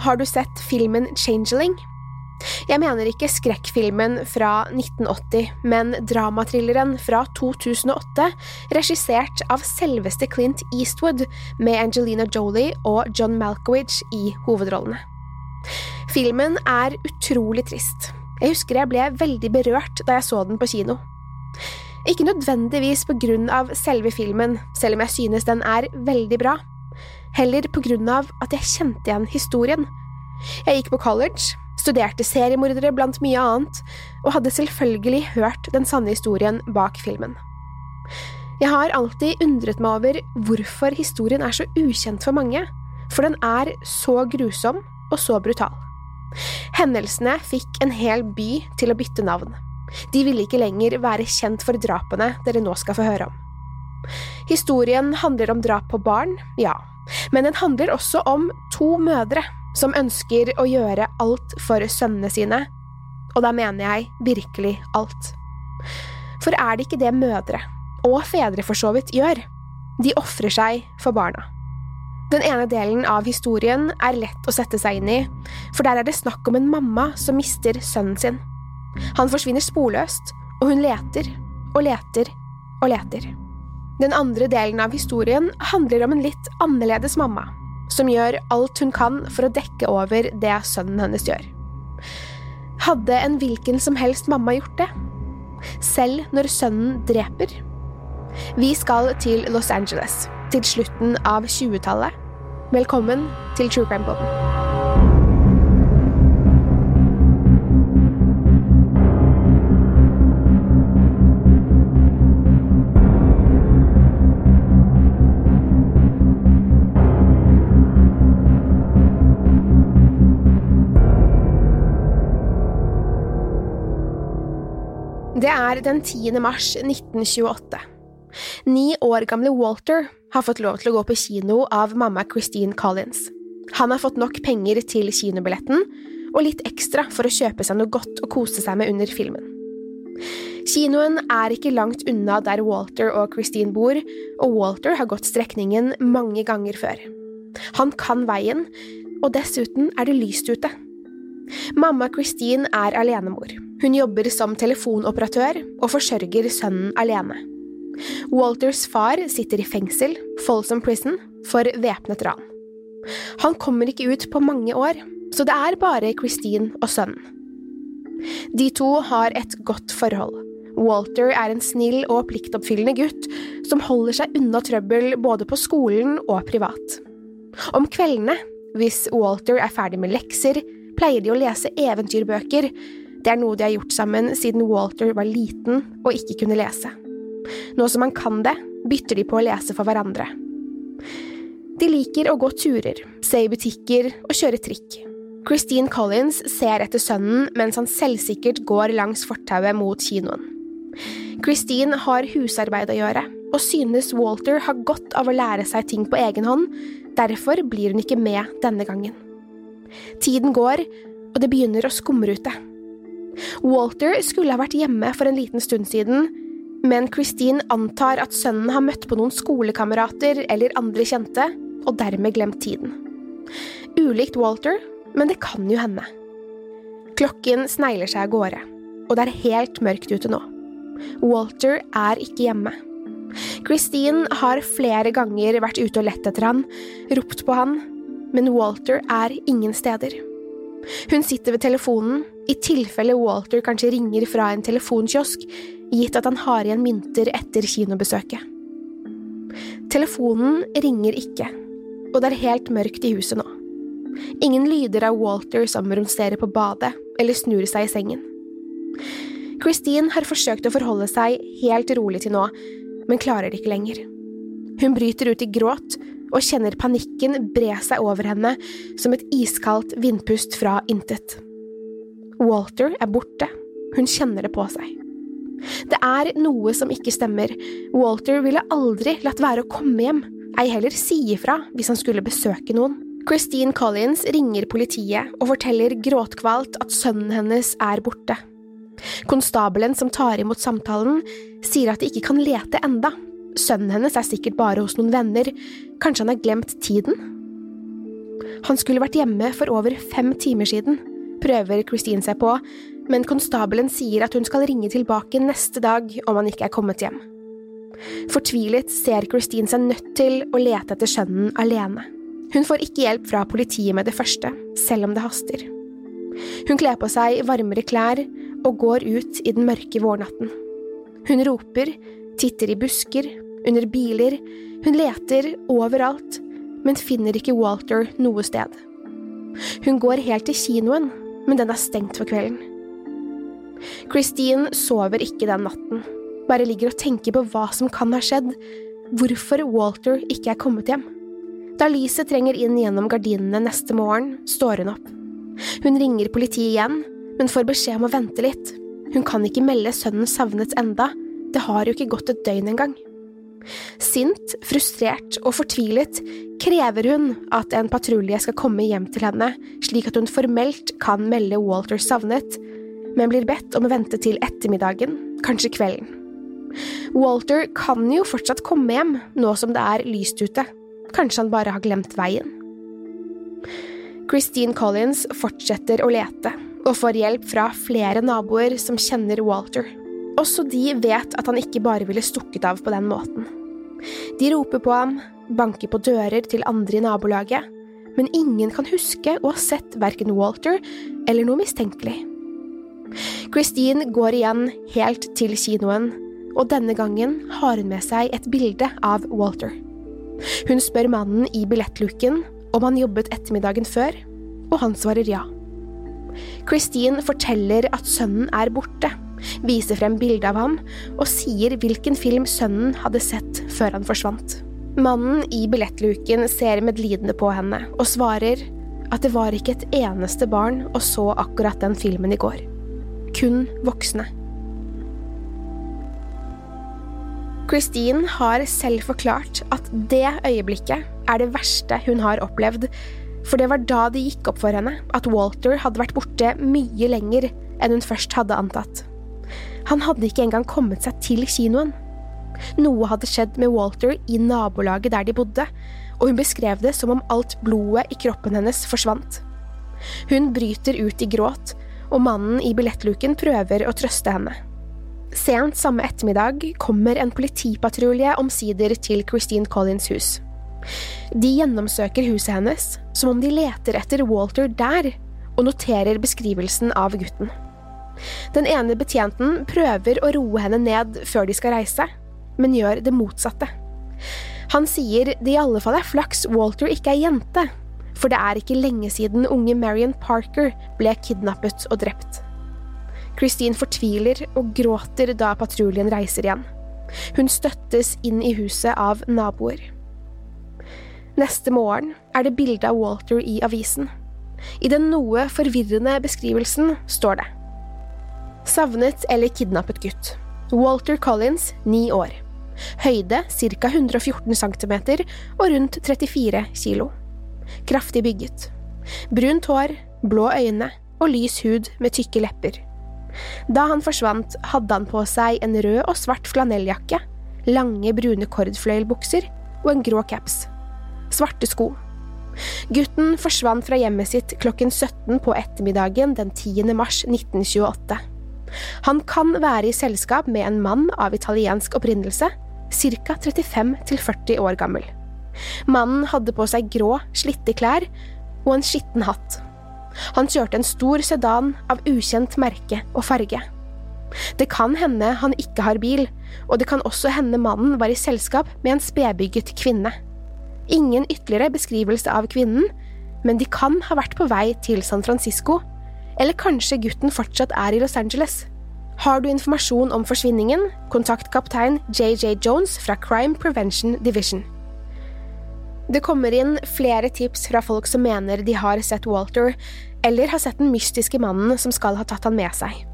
Har du sett filmen Changeling? Jeg mener ikke skrekkfilmen fra 1980, men dramatrilleren fra 2008, regissert av selveste Clint Eastwood, med Angelina Jolie og John Malkovich i hovedrollene. Filmen er utrolig trist. Jeg husker jeg ble veldig berørt da jeg så den på kino. Ikke nødvendigvis på grunn av selve filmen, selv om jeg synes den er veldig bra. Heller på grunn av at jeg kjente igjen historien. Jeg gikk på college, studerte seriemordere blant mye annet, og hadde selvfølgelig hørt den sanne historien bak filmen. Jeg har alltid undret meg over hvorfor historien er så ukjent for mange, for den er så grusom og så brutal. Hendelsene fikk en hel by til å bytte navn. De ville ikke lenger være kjent for drapene dere nå skal få høre om. Historien handler om drap på barn, ja, men den handler også om to mødre som ønsker å gjøre alt for sønnene sine, og da mener jeg virkelig alt. For er det ikke det mødre, og fedre for så vidt, gjør? De ofrer seg for barna. Den ene delen av historien er lett å sette seg inn i, for der er det snakk om en mamma som mister sønnen sin. Han forsvinner sporløst, og hun leter og leter og leter. Den andre delen av historien handler om en litt annerledes mamma, som gjør alt hun kan for å dekke over det sønnen hennes gjør. Hadde en hvilken som helst mamma gjort det? Selv når sønnen dreper? Vi skal til Los Angeles, til slutten av 20-tallet. Velkommen til True Crime Poden. Det er den 10. mars 1928. Ni år gamle Walter har fått lov til å gå på kino av mamma Christine Collins. Han har fått nok penger til kinobilletten og litt ekstra for å kjøpe seg noe godt å kose seg med under filmen. Kinoen er ikke langt unna der Walter og Christine bor, og Walter har gått strekningen mange ganger før. Han kan veien, og dessuten er det lyst ute. Mamma Christine er alenemor. Hun jobber som telefonoperatør og forsørger sønnen alene. Walters far sitter i fengsel, Folsom Prison, for væpnet ran. Han kommer ikke ut på mange år, så det er bare Christine og sønnen. De to har et godt forhold. Walter er en snill og pliktoppfyllende gutt som holder seg unna trøbbel både på skolen og privat. Om kveldene, hvis Walter er ferdig med lekser, pleier de å lese eventyrbøker. Det er noe de har gjort sammen siden Walter var liten og ikke kunne lese. Nå som han kan det, bytter de på å lese for hverandre. De liker å gå turer, se i butikker og kjøre trikk. Christine Collins ser etter sønnen mens han selvsikkert går langs fortauet mot kinoen. Christine har husarbeid å gjøre, og synes Walter har godt av å lære seg ting på egen hånd, derfor blir hun ikke med denne gangen. Tiden går, og det begynner å skumre ute. Walter skulle ha vært hjemme for en liten stund siden, men Christine antar at sønnen har møtt på noen skolekamerater eller andre kjente, og dermed glemt tiden. Ulikt Walter, men det kan jo hende. Klokken snegler seg av gårde, og det er helt mørkt ute nå. Walter er ikke hjemme. Christine har flere ganger vært ute og lett etter han, ropt på han, men Walter er ingen steder. Hun sitter ved telefonen, i tilfelle Walter kanskje ringer fra en telefonkiosk, gitt at han har igjen mynter etter kinobesøket. Telefonen ringer ikke, og det er helt mørkt i huset nå. Ingen lyder av Walter som romsterer på badet eller snur seg i sengen. Christine har forsøkt å forholde seg helt rolig til nå, men klarer det ikke lenger. Hun bryter ut i gråt og kjenner panikken bre seg over henne som et iskaldt vindpust fra intet. Walter er borte, hun kjenner det på seg. Det er noe som ikke stemmer, Walter ville aldri latt være å komme hjem, ei heller si ifra hvis han skulle besøke noen. Christine Collins ringer politiet og forteller gråtkvalt at sønnen hennes er borte. Konstabelen som tar imot samtalen, sier at de ikke kan lete enda. Sønnen hennes er sikkert bare hos noen venner, kanskje han har glemt tiden? Han skulle vært hjemme for over fem timer siden, prøver Christine seg på, men konstabelen sier at hun skal ringe tilbake neste dag om han ikke er kommet hjem. Fortvilet ser Christine seg nødt til å lete etter sønnen alene. Hun får ikke hjelp fra politiet med det første, selv om det haster. Hun kler på seg varmere klær og går ut i den mørke vårnatten. Hun roper, titter i busker, under biler, hun leter overalt, men finner ikke Walter noe sted. Hun går helt til kinoen, men den er stengt for kvelden. Christine sover ikke den natten, bare ligger og tenker på hva som kan ha skjedd, hvorfor Walter ikke er kommet hjem. Da lyset trenger inn gjennom gardinene neste morgen, står hun opp. Hun ringer politiet igjen, men får beskjed om å vente litt. Hun kan ikke melde sønnen savnet enda, det har jo ikke gått et døgn engang. Sint, frustrert og fortvilet krever hun at en patrulje skal komme hjem til henne, slik at hun formelt kan melde Walter savnet, men blir bedt om å vente til ettermiddagen, kanskje kvelden. Walter kan jo fortsatt komme hjem, nå som det er lyst ute. Kanskje han bare har glemt veien. Christine Collins fortsetter å lete, og får hjelp fra flere naboer som kjenner Walter. Også de vet at han ikke bare ville stukket av på den måten. De roper på ham, banker på dører til andre i nabolaget, men ingen kan huske å ha sett verken Walter eller noe mistenkelig. Christine går igjen helt til kinoen, og denne gangen har hun med seg et bilde av Walter. Hun spør mannen i billettluken om han jobbet ettermiddagen før, og han svarer ja. Christine forteller at sønnen er borte, viser frem bilde av ham og sier hvilken film sønnen hadde sett før han forsvant. Mannen i billettluken ser medlidende på henne og svarer at det var ikke et eneste barn og så akkurat den filmen i går. Kun voksne. Christine har selv forklart at det øyeblikket er det verste hun har opplevd, for det var da det gikk opp for henne at Walter hadde vært borte mye lenger enn hun først hadde antatt. Han hadde ikke engang kommet seg til kinoen. Noe hadde skjedd med Walter i nabolaget der de bodde, og hun beskrev det som om alt blodet i kroppen hennes forsvant. Hun bryter ut i gråt, og mannen i billettluken prøver å trøste henne. Sent samme ettermiddag kommer en politipatrulje omsider til Christine Collins' hus. De gjennomsøker huset hennes, som om de leter etter Walter der, og noterer beskrivelsen av gutten. Den ene betjenten prøver å roe henne ned før de skal reise, men gjør det motsatte. Han sier det i alle fall er flaks Walter ikke er jente, for det er ikke lenge siden unge Marion Parker ble kidnappet og drept. Christine fortviler og gråter da patruljen reiser igjen. Hun støttes inn i huset av naboer. Neste morgen er det bilde av Walter i avisen. I den noe forvirrende beskrivelsen står det Savnet eller kidnappet gutt. Walter Collins, ni år. Høyde ca. 114 cm og rundt 34 kg. Kraftig bygget. Brunt hår, blå øyne og lys hud med tykke lepper. Da han forsvant, hadde han på seg en rød og svart flanelljakke, lange brune kordfløyelbukser og en grå caps. Svarte sko. Gutten forsvant fra hjemmet sitt klokken 17 på ettermiddagen den 10. mars 1928. Han kan være i selskap med en mann av italiensk opprinnelse, ca. 35 40 år gammel. Mannen hadde på seg grå, slitte klær og en skitten hatt. Han kjørte en stor sedan av ukjent merke og farge. Det kan hende han ikke har bil, og det kan også hende mannen var i selskap med en spedbygget kvinne. Ingen ytterligere beskrivelse av kvinnen, men de kan ha vært på vei til San Francisco, eller kanskje gutten fortsatt er i Los Angeles. Har du informasjon om forsvinningen, kontakt kaptein JJ Jones fra Crime Prevention Division. Det kommer inn flere tips fra folk som mener de har sett Walter, eller har sett den mystiske mannen som skal ha tatt han med seg.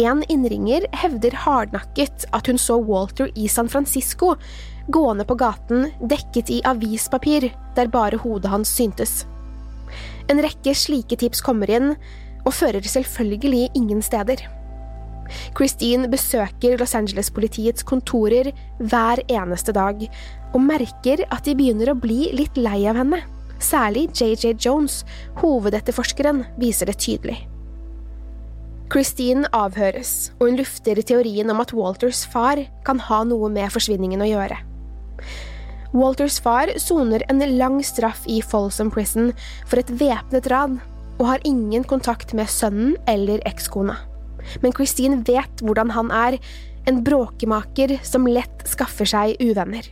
En innringer hevder hardnakket at hun så Walter i San Francisco, gående på gaten dekket i avispapir der bare hodet hans syntes. En rekke slike tips kommer inn, og fører selvfølgelig ingen steder. Christine besøker Los Angeles-politiets kontorer hver eneste dag, og merker at de begynner å bli litt lei av henne. Særlig JJ Jones, hovedetterforskeren, viser det tydelig. Christine avhøres, og hun lufter teorien om at Walters far kan ha noe med forsvinningen å gjøre. Walters far soner en lang straff i Folsom Prison for et væpnet ran, og har ingen kontakt med sønnen eller ekskona. Men Christine vet hvordan han er, en bråkemaker som lett skaffer seg uvenner.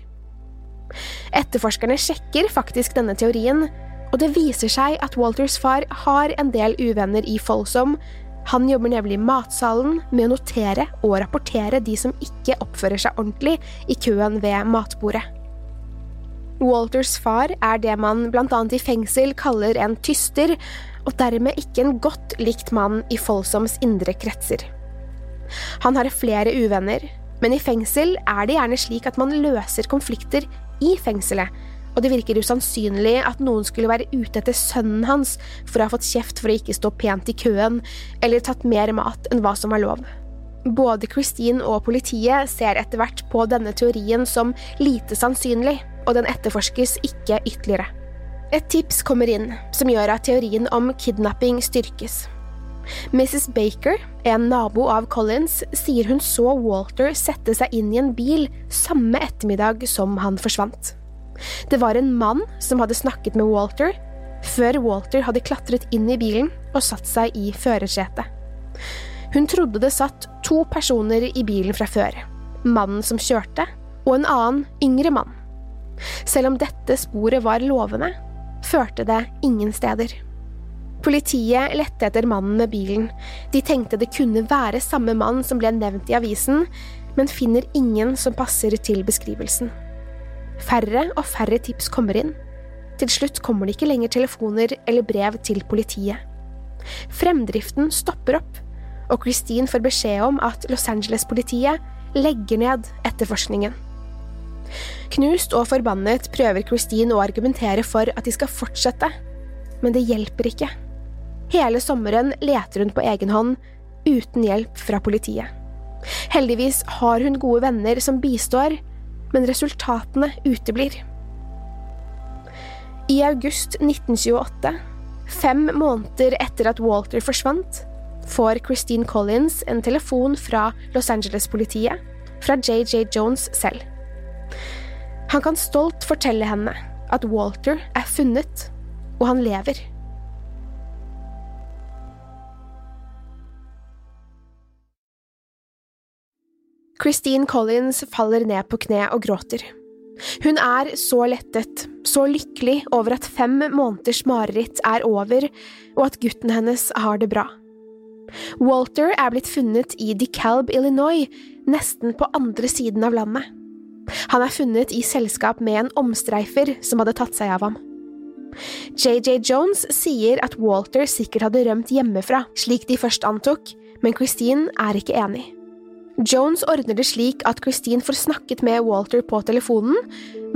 Etterforskerne sjekker faktisk denne teorien, og det viser seg at Walters far har en del uvenner i Folsom. Han jobber nemlig i matsalen med å notere og rapportere de som ikke oppfører seg ordentlig i køen ved matbordet. Walters far er det man annet i fengsel kaller en tyster, og dermed ikke en godt likt mann i Folsoms indre kretser. Han har flere uvenner, men i fengsel er det gjerne slik at man løser konflikter i fengselet, og det virker usannsynlig at noen skulle være ute etter sønnen hans for å ha fått kjeft for å ikke stå pent i køen, eller tatt mer mat enn hva som var lov. Både Christine og politiet ser etter hvert på denne teorien som lite sannsynlig, og den etterforskes ikke ytterligere. Et tips kommer inn som gjør at teorien om kidnapping styrkes. Mrs. Baker, en nabo av Collins, sier hun så Walter sette seg inn i en bil samme ettermiddag som han forsvant. Det var en mann som hadde snakket med Walter, før Walter hadde klatret inn i bilen og satt seg i førersetet. Hun trodde det satt to personer i bilen fra før, mannen som kjørte, og en annen, yngre mann. Selv om dette sporet var lovende, førte det ingen steder. Politiet lette etter mannen med bilen. De tenkte det kunne være samme mann som ble nevnt i avisen, men finner ingen som passer til beskrivelsen. Færre og færre tips kommer inn. Til slutt kommer det ikke lenger telefoner eller brev til politiet. Fremdriften stopper opp, og Christine får beskjed om at Los Angeles-politiet legger ned etterforskningen. Knust og forbannet prøver Christine å argumentere for at de skal fortsette, men det hjelper ikke. Hele sommeren leter hun på egen hånd, uten hjelp fra politiet. Heldigvis har hun gode venner som bistår, men resultatene uteblir. I august 1928, fem måneder etter at Walter forsvant, får Christine Collins en telefon fra Los Angeles-politiet, fra JJ Jones selv. Han kan stolt fortelle henne at Walter er funnet, og han lever. Christine Collins faller ned på kne og gråter. Hun er så lettet, så lykkelig over at fem måneders mareritt er over, og at gutten hennes har det bra. Walter er blitt funnet i DeKalb, Illinois, nesten på andre siden av landet. Han er funnet i selskap med en omstreifer som hadde tatt seg av ham. JJ Jones sier at Walter sikkert hadde rømt hjemmefra, slik de først antok, men Christine er ikke enig. Jones ordner det slik at Christine får snakket med Walter på telefonen,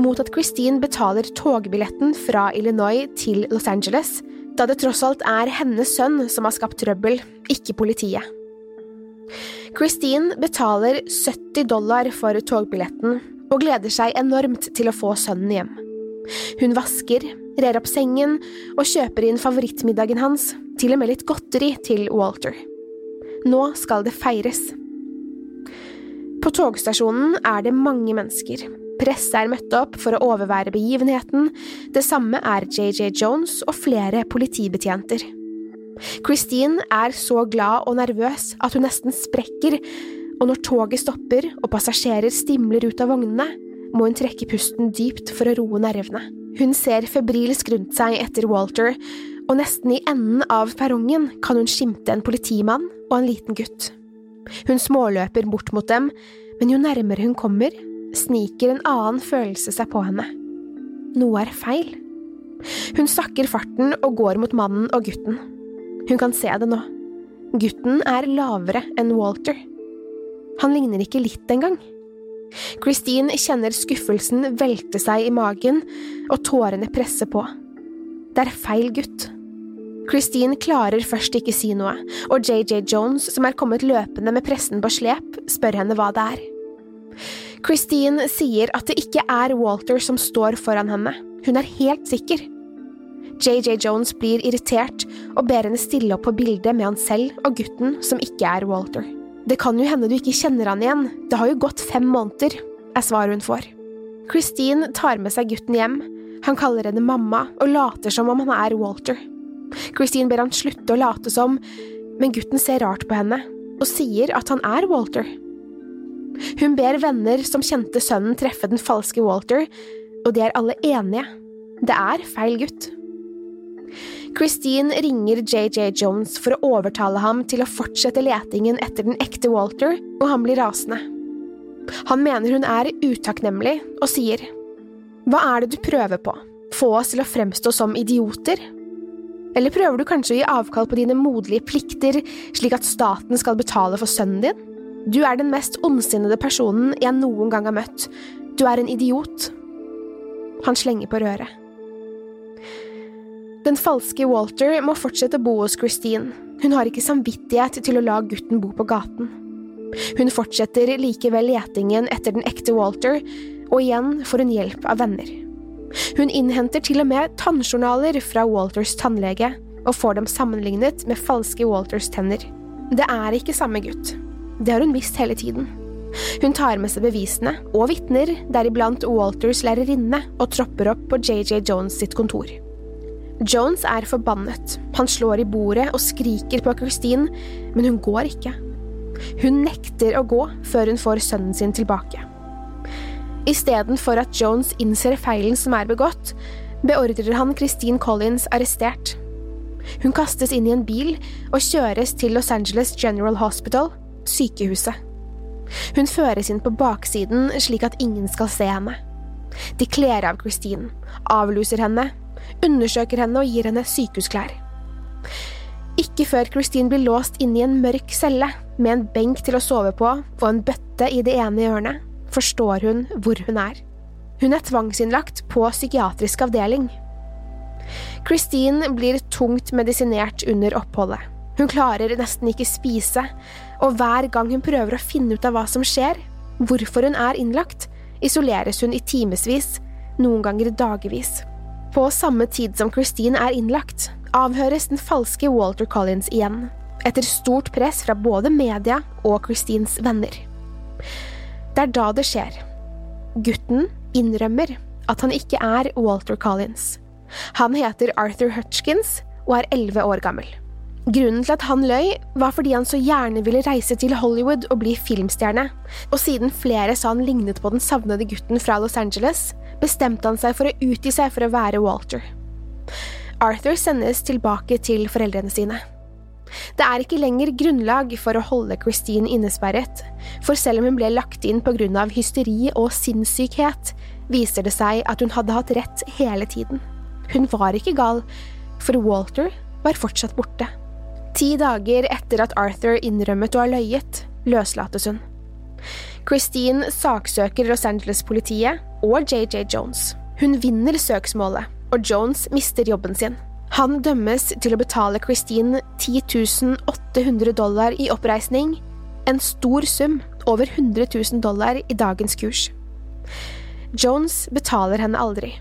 mot at Christine betaler togbilletten fra Illinois til Los Angeles, da det tross alt er hennes sønn som har skapt trøbbel, ikke politiet. Christine betaler 70 dollar for togbilletten og gleder seg enormt til å få sønnen hjem. Hun vasker, rer opp sengen og kjøper inn favorittmiddagen hans, til og med litt godteri til Walter. Nå skal det feires. På togstasjonen er det mange mennesker. Presse er møtt opp for å overvære begivenheten, det samme er JJ Jones og flere politibetjenter. Christine er så glad og nervøs at hun nesten sprekker, og når toget stopper og passasjerer stimler ut av vognene, må hun trekke pusten dypt for å roe nervene. Hun ser febrilsk rundt seg etter Walter, og nesten i enden av perrongen kan hun skimte en politimann og en liten gutt. Hun småløper bort mot dem, men jo nærmere hun kommer, sniker en annen følelse seg på henne. Noe er feil. Hun sakker farten og går mot mannen og gutten. Hun kan se det nå. Gutten er lavere enn Walter. Han ligner ikke litt engang. Christine kjenner skuffelsen velte seg i magen, og tårene presser på. Det er feil gutt. Christine klarer først ikke si noe, og JJ Jones, som er kommet løpende med pressen på slep, spør henne hva det er. Christine sier at det ikke er Walter som står foran henne, hun er helt sikker. JJ Jones blir irritert og ber henne stille opp på bildet med han selv og gutten som ikke er Walter. Det kan jo hende du ikke kjenner han igjen, det har jo gått fem måneder, er svaret hun får. Christine tar med seg gutten hjem, han kaller henne mamma og later som om han er Walter. Christine ber han slutte å late som, men gutten ser rart på henne og sier at han er Walter. Hun ber venner som kjente sønnen treffe den falske Walter, og de er alle enige. Det er feil gutt. Christine ringer JJ Jones for å overtale ham til å fortsette letingen etter den ekte Walter, og han blir rasende. Han mener hun er utakknemlig, og sier Hva er det du prøver på, få oss til å fremstå som idioter? Eller prøver du kanskje å gi avkall på dine moderlige plikter, slik at staten skal betale for sønnen din? Du er den mest ondsinnede personen jeg noen gang har møtt. Du er en idiot. Han slenger på røret. Den falske Walter må fortsette å bo hos Christine. Hun har ikke samvittighet til å la gutten bo på gaten. Hun fortsetter likevel letingen etter den ekte Walter, og igjen får hun hjelp av venner. Hun innhenter til og med tannjournaler fra Walters tannlege, og får dem sammenlignet med falske Walters tenner. Det er ikke samme gutt. Det har hun visst hele tiden. Hun tar med seg bevisene, og vitner, deriblant Walters lærerinne, og tropper opp på JJ Jones sitt kontor. Jones er forbannet. Han slår i bordet og skriker på Christine, men hun går ikke. Hun nekter å gå før hun får sønnen sin tilbake. Istedenfor at Jones innser feilen som er begått, beordrer han Christine Collins arrestert. Hun kastes inn i en bil og kjøres til Los Angeles General Hospital, sykehuset. Hun føres inn på baksiden slik at ingen skal se henne. De kler av Christine, avluser henne undersøker henne og gir henne sykehusklær. Ikke før Christine blir låst inne i en mørk celle med en benk til å sove på og en bøtte i det ene hjørnet, forstår hun hvor hun er. Hun er tvangsinnlagt på psykiatrisk avdeling. Christine blir tungt medisinert under oppholdet. Hun klarer nesten ikke spise, og hver gang hun prøver å finne ut av hva som skjer, hvorfor hun er innlagt, isoleres hun i timevis, noen ganger dagevis. På samme tid som Christine er innlagt, avhøres den falske Walter Collins igjen, etter stort press fra både media og Christines venner. Det er da det skjer. Gutten innrømmer at han ikke er Walter Collins. Han heter Arthur Hutchkins og er elleve år gammel. Grunnen til at han løy, var fordi han så gjerne ville reise til Hollywood og bli filmstjerne, og siden flere sa han lignet på den savnede gutten fra Los Angeles, bestemte han seg for å utgi seg for å være Walter. Arthur sendes tilbake til foreldrene sine. Det er ikke lenger grunnlag for å holde Christine innesperret, for selv om hun ble lagt inn på grunn av hysteri og sinnssykhet, viser det seg at hun hadde hatt rett hele tiden. Hun var ikke gal, for Walter var fortsatt borte. Ti dager etter at Arthur innrømmet å ha løyet, løslates hun. Christine saksøker Los Angeles-politiet og JJ Jones. Hun vinner søksmålet, og Jones mister jobben sin. Han dømmes til å betale Christine 10 800 dollar i oppreisning, en stor sum, over 100 000 dollar i dagens kurs. Jones betaler henne aldri,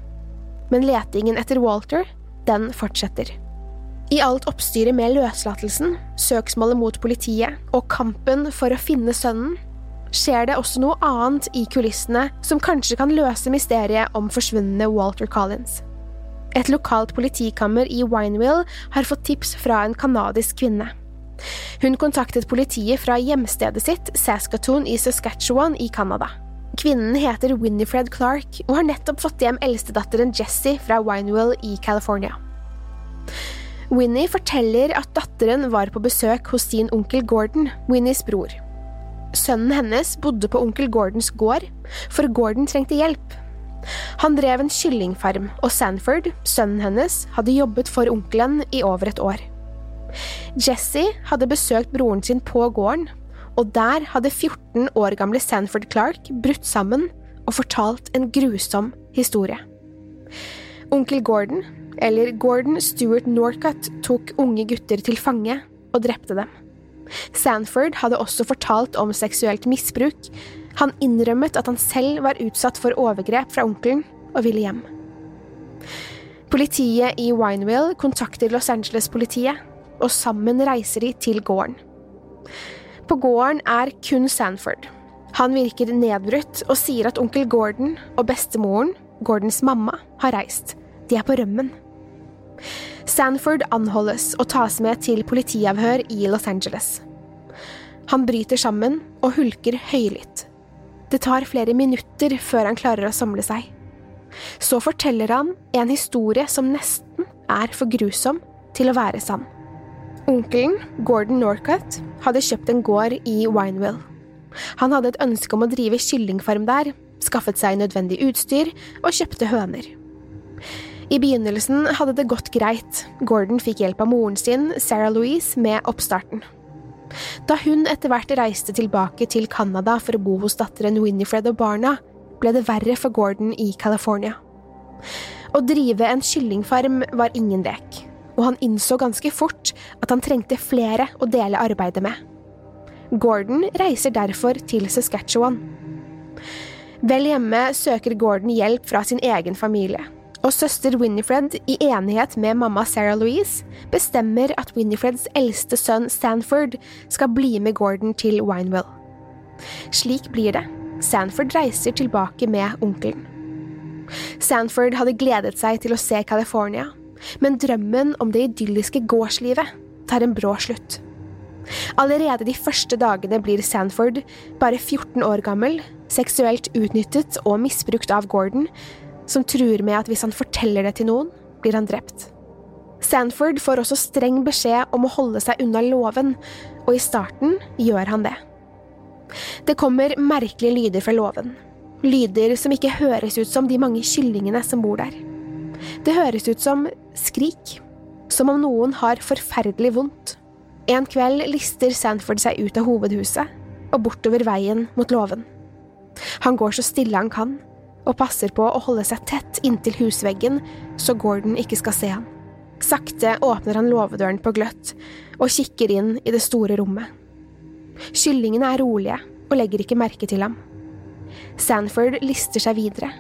men letingen etter Walter, den fortsetter. I alt oppstyret med løslatelsen, søksmålet mot politiet og kampen for å finne sønnen, skjer det også noe annet i kulissene som kanskje kan løse mysteriet om forsvunne Walter Collins. Et lokalt politikammer i Wineville har fått tips fra en canadisk kvinne. Hun kontaktet politiet fra hjemstedet sitt, Saskatoon i Saskatchewan i Canada. Kvinnen heter Winifred Clark og har nettopp fått hjem eldstedatteren Jessie fra Wineville i California. Winnie forteller at datteren var på besøk hos sin onkel Gordon, Winnies bror. Sønnen hennes bodde på onkel Gordons gård, for Gordon trengte hjelp, han drev en kyllingfarm, og Sanford, sønnen hennes, hadde jobbet for onkelen i over et år. Jesse hadde besøkt broren sin på gården, og der hadde 14 år gamle Sanford Clark brutt sammen og fortalt en grusom historie. Onkel Gordon, eller Gordon Stuart Norcutt, tok unge gutter til fange og drepte dem. Sanford hadde også fortalt om seksuelt misbruk, han innrømmet at han selv var utsatt for overgrep fra onkelen og ville hjem. Politiet i Wineville kontakter Los Angeles-politiet, og sammen reiser de til gården. På gården er kun Sanford. Han virker nedbrutt og sier at onkel Gordon og bestemoren, Gordons mamma, har reist. De er på rømmen. Sanford anholdes og tas med til politiavhør i Los Angeles. Han bryter sammen og hulker høylytt. Det tar flere minutter før han klarer å samle seg. Så forteller han en historie som nesten er for grusom til å være sann. Onkelen, Gordon Norcutt, hadde kjøpt en gård i Wineville. Han hadde et ønske om å drive kyllingfarm der, skaffet seg nødvendig utstyr og kjøpte høner. I begynnelsen hadde det gått greit, Gordon fikk hjelp av moren sin, Sarah Louise, med oppstarten. Da hun etter hvert reiste tilbake til Canada for å bo hos datteren Winifred og barna, ble det verre for Gordon i California. Å drive en kyllingfarm var ingen lek, og han innså ganske fort at han trengte flere å dele arbeidet med. Gordon reiser derfor til Saskatchewan. Vel hjemme søker Gordon hjelp fra sin egen familie og søster Winifred, i enighet med mamma Sarah Louise, bestemmer at Winifreds eldste sønn Stanford skal bli med Gordon til Winewell. Slik blir det. Sanford reiser tilbake med onkelen. Sanford hadde gledet seg til å se California, men drømmen om det idylliske gårdslivet tar en brå slutt. Allerede de første dagene blir Sanford, bare 14 år gammel, seksuelt utnyttet og misbrukt av Gordon, som truer med at hvis han forteller det til noen, blir han drept. Sanford får også streng beskjed om å holde seg unna låven, og i starten gjør han det. Det kommer merkelige lyder fra låven, lyder som ikke høres ut som de mange kyllingene som bor der. Det høres ut som skrik, som om noen har forferdelig vondt. En kveld lister Sanford seg ut av hovedhuset og bortover veien mot låven. Han går så stille han kan, og passer på å holde seg tett inntil husveggen så Gordon ikke skal se han. Sakte åpner han låvedøren på gløtt og kikker inn i det store rommet. Kyllingene er rolige og legger ikke merke til ham. Sanford lister seg videre,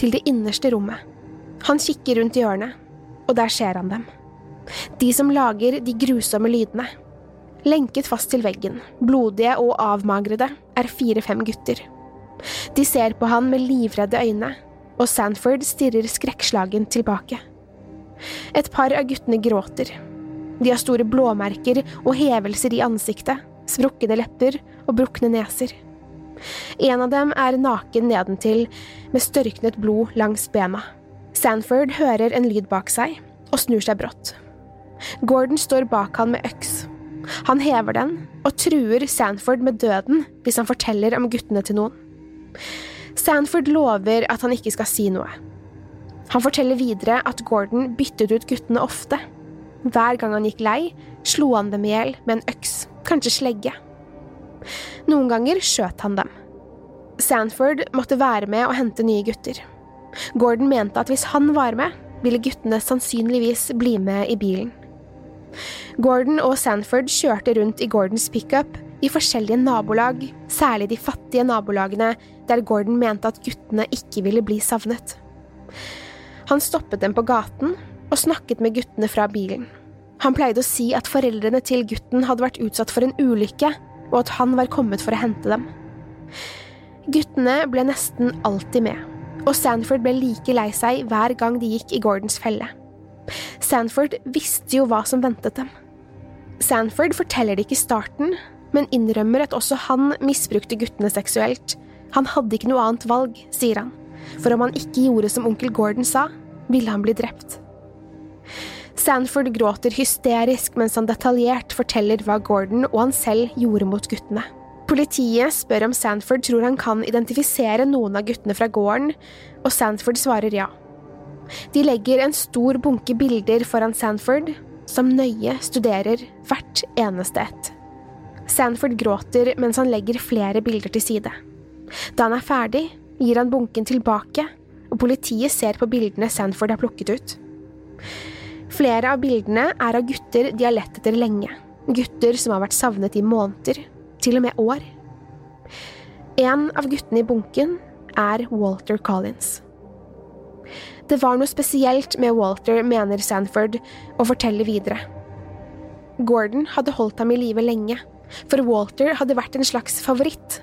til det innerste rommet. Han kikker rundt hjørnet, og der ser han dem. De som lager de grusomme lydene. Lenket fast til veggen, blodige og avmagrede, er fire–fem gutter. De ser på han med livredde øyne, og Sanford stirrer skrekkslagen tilbake. Et par av guttene gråter. De har store blåmerker og hevelser i ansiktet, sprukne lepper og brukne neser. En av dem er naken nedentil, med størknet blod langs bena. Sanford hører en lyd bak seg og snur seg brått. Gordon står bak han med øks. Han hever den og truer Sanford med døden hvis han forteller om guttene til noen. Sanford lover at han ikke skal si noe. Han forteller videre at Gordon byttet ut guttene ofte. Hver gang han gikk lei, slo han dem i hjel med en øks, kanskje slegge. Noen ganger skjøt han dem. Sanford måtte være med og hente nye gutter. Gordon mente at hvis han var med, ville guttene sannsynligvis bli med i bilen. Gordon og Sanford kjørte rundt i Gordons pickup i forskjellige nabolag, særlig de fattige nabolagene der Gordon mente at guttene ikke ville bli savnet. Han stoppet dem på gaten og snakket med guttene fra bilen. Han pleide å si at foreldrene til gutten hadde vært utsatt for en ulykke, og at han var kommet for å hente dem. Guttene ble nesten alltid med, og Sanford ble like lei seg hver gang de gikk i Gordons felle. Sanford visste jo hva som ventet dem. Sanford forteller det ikke i starten, men innrømmer at også han misbrukte guttene seksuelt. Han hadde ikke noe annet valg, sier han, for om han ikke gjorde som onkel Gordon sa, ville han bli drept. Sanford gråter hysterisk mens han detaljert forteller hva Gordon og han selv gjorde mot guttene. Politiet spør om Sanford tror han kan identifisere noen av guttene fra gården, og Sanford svarer ja. De legger en stor bunke bilder foran Sanford, som nøye studerer hvert eneste ett. Sanford gråter mens han legger flere bilder til side. Da han er ferdig, gir han bunken tilbake, og politiet ser på bildene Sanford har plukket ut. Flere av bildene er av gutter de har lett etter lenge, gutter som har vært savnet i måneder, til og med år. En av guttene i bunken er Walter Collins. Det var noe spesielt med Walter, mener Sanford, og forteller videre. Gordon hadde holdt ham i live lenge, for Walter hadde vært en slags favoritt.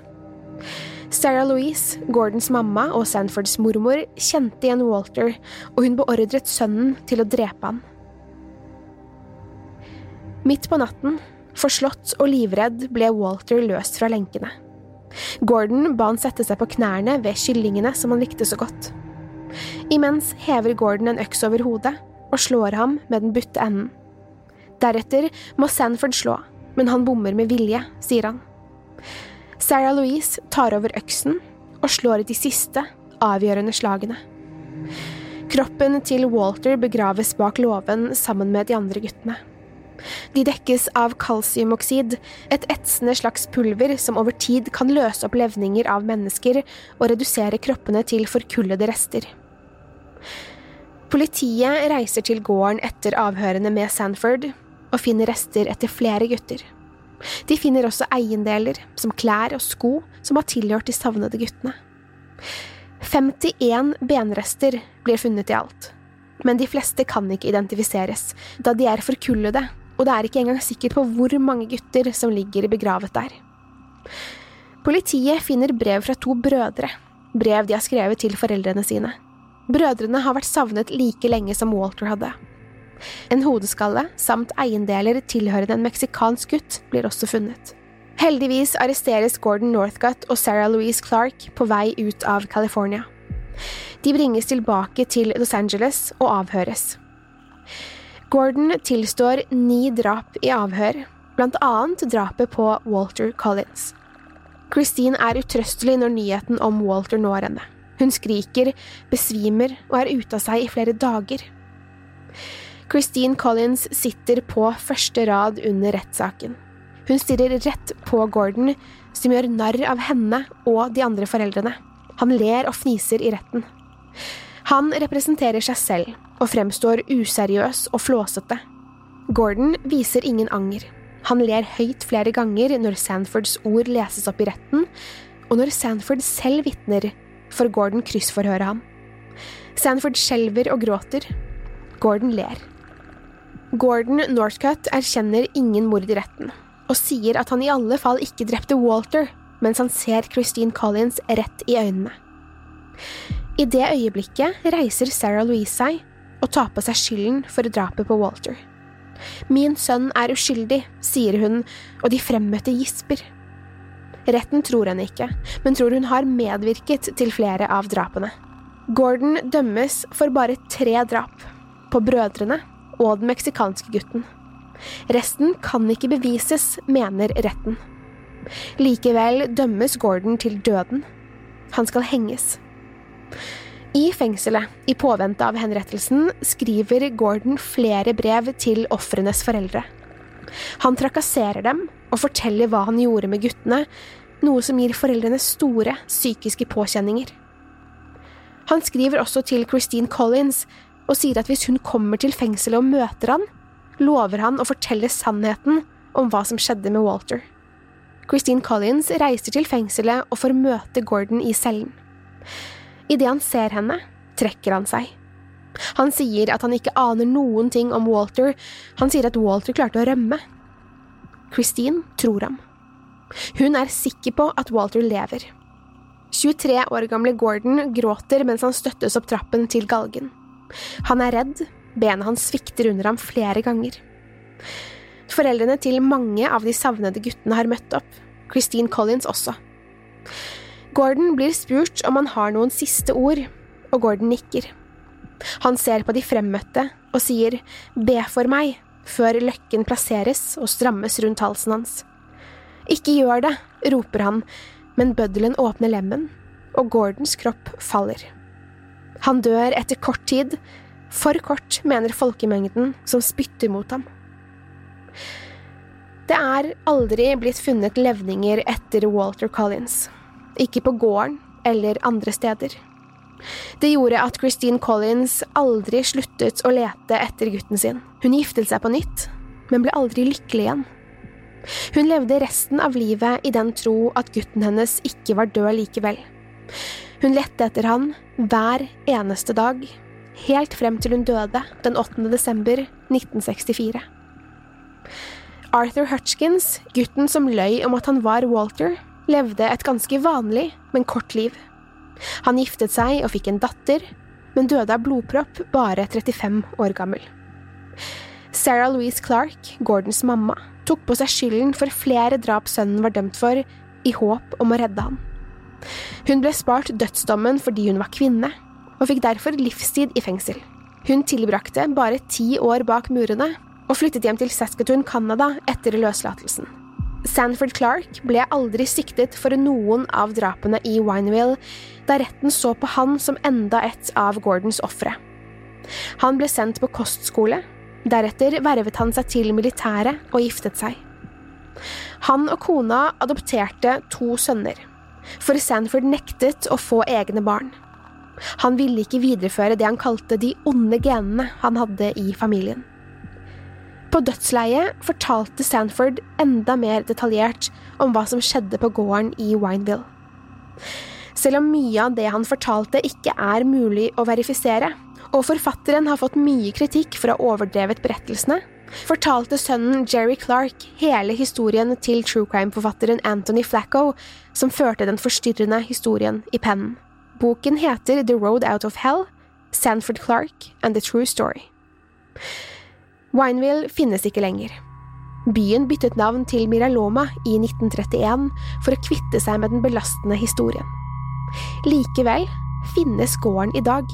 Sarah Louise, Gordons mamma og Sanfords mormor, kjente igjen Walter, og hun beordret sønnen til å drepe han. Midt på natten, forslått og livredd, ble Walter løst fra lenkene. Gordon ba han sette seg på knærne ved kyllingene som han likte så godt. Imens hever Gordon en øks over hodet og slår ham med den butte enden. Deretter må Sanford slå, men han bommer med vilje, sier han. Sarah Louise tar over øksen og slår de siste, avgjørende slagene. Kroppen til Walter begraves bak låven sammen med de andre guttene. De dekkes av kalsiumoksid, et etsende slags pulver som over tid kan løse opp levninger av mennesker og redusere kroppene til forkullede rester. Politiet reiser til gården etter avhørene med Sanford, og finner rester etter flere gutter. De finner også eiendeler, som klær og sko, som har tilhørt de savnede guttene. 51 benrester blir funnet i alt, men de fleste kan ikke identifiseres, da de er forkullede, og det er ikke engang sikkert på hvor mange gutter som ligger begravet der. Politiet finner brev fra to brødre, brev de har skrevet til foreldrene sine. Brødrene har vært savnet like lenge som Walter hadde. En hodeskalle samt eiendeler tilhørende en meksikansk gutt blir også funnet. Heldigvis arresteres Gordon Northcutt og Sarah Louise Clark på vei ut av California. De bringes tilbake til Los Angeles og avhøres. Gordon tilstår ni drap i avhør, blant annet drapet på Walter Collins. Christine er utrøstelig når nyheten om Walter når henne. Hun skriker, besvimer og er ute av seg i flere dager. Christine Collins sitter på første rad under rettssaken. Hun stirrer rett på Gordon, som gjør narr av henne og de andre foreldrene. Han ler og fniser i retten. Han representerer seg selv og fremstår useriøs og flåsete. Gordon viser ingen anger. Han ler høyt flere ganger når Sanfords ord leses opp i retten, og når Sanford selv vitner, får Gordon kryssforhøre ham. Sanford skjelver og gråter. Gordon ler. Gordon Northcutt erkjenner ingen mord i retten, og sier at han i alle fall ikke drepte Walter, mens han ser Christine Collins rett i øynene. I det øyeblikket reiser Sarah Louise seg og tar på seg skylden for drapet på Walter. Min sønn er uskyldig, sier hun, og de fremmøtte gisper. Retten tror henne ikke, men tror hun har medvirket til flere av drapene. Gordon dømmes for bare tre drap, på brødrene og den meksikanske gutten. Resten kan ikke bevises, mener retten. Likevel dømmes Gordon til døden. Han skal henges. I fengselet, i påvente av henrettelsen, skriver Gordon flere brev til ofrenes foreldre. Han trakasserer dem og forteller hva han gjorde med guttene, noe som gir foreldrene store psykiske påkjenninger. Han skriver også til Christine Collins og sier at hvis hun kommer til fengselet og møter han, lover han å fortelle sannheten om hva som skjedde med Walter. Christine Collins reiser til fengselet og får møte Gordon i cellen. Idet han ser henne, trekker han seg. Han sier at han ikke aner noen ting om Walter, han sier at Walter klarte å rømme. Christine tror ham. Hun er sikker på at Walter lever. 23 år gamle Gordon gråter mens han støttes opp trappen til galgen. Han er redd, benet hans svikter under ham flere ganger. Foreldrene til mange av de savnede guttene har møtt opp, Christine Collins også. Gordon blir spurt om han har noen siste ord, og Gordon nikker. Han ser på de fremmøtte og sier be for meg, før løkken plasseres og strammes rundt halsen hans. Ikke gjør det, roper han, men bøddelen åpner lemmen, og Gordons kropp faller. Han dør etter kort tid, for kort, mener folkemengden som spytter mot ham. Det er aldri blitt funnet levninger etter Walter Collins, ikke på gården eller andre steder. Det gjorde at Christine Collins aldri sluttet å lete etter gutten sin. Hun giftet seg på nytt, men ble aldri lykkelig igjen. Hun levde resten av livet i den tro at gutten hennes ikke var død likevel. Hun lette etter han hver eneste dag, helt frem til hun døde den 8. desember 1964. Arthur Hutchkins, gutten som løy om at han var Walter, levde et ganske vanlig, men kort liv. Han giftet seg og fikk en datter, men døde av blodpropp bare 35 år gammel. Sarah Louise Clark, Gordons mamma, tok på seg skylden for flere drap sønnen var dømt for, i håp om å redde han. Hun ble spart dødsdommen fordi hun var kvinne, og fikk derfor livstid i fengsel. Hun tilbrakte bare ti år bak murene, og flyttet hjem til Saskatoon, Canada etter løslatelsen. Sanford Clark ble aldri siktet for noen av drapene i Wineville, da retten så på han som enda et av Gordons ofre. Han ble sendt på kostskole, deretter vervet han seg til militæret og giftet seg. Han og kona adopterte to sønner, for Sanford nektet å få egne barn. Han ville ikke videreføre det han kalte de onde genene han hadde i familien. På dødsleiet fortalte Sanford enda mer detaljert om hva som skjedde på gården i Wineville. Selv om mye av det han fortalte ikke er mulig å verifisere, og forfatteren har fått mye kritikk for å ha overdrevet berettelsene, fortalte sønnen Jerry Clark hele historien til true crime-forfatteren Anthony Flacco, som førte den forstyrrende historien i pennen. Boken heter The Road Out of Hell, Sanford Clark and The True Story. Wineville finnes ikke lenger. Byen byttet navn til Miraloma i 1931 for å kvitte seg med den belastende historien. Likevel finnes gården i dag.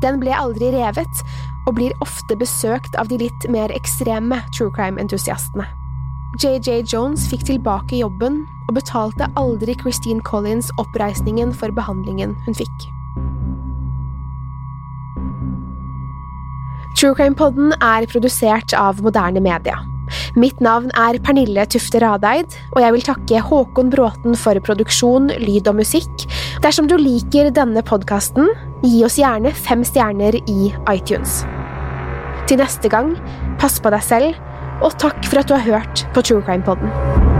Den ble aldri revet, og blir ofte besøkt av de litt mer ekstreme true crime-entusiastene. JJ Jones fikk tilbake jobben og betalte aldri Christine Collins oppreisningen for behandlingen hun fikk. True Crime-podden er produsert av moderne media. Mitt navn er Pernille Tufte Radeid, og jeg vil takke Håkon Bråten for produksjon, lyd og musikk. Dersom du liker denne podkasten, gi oss gjerne fem stjerner i iTunes. Til neste gang, pass på deg selv, og takk for at du har hørt på True Crime-podden. Moderne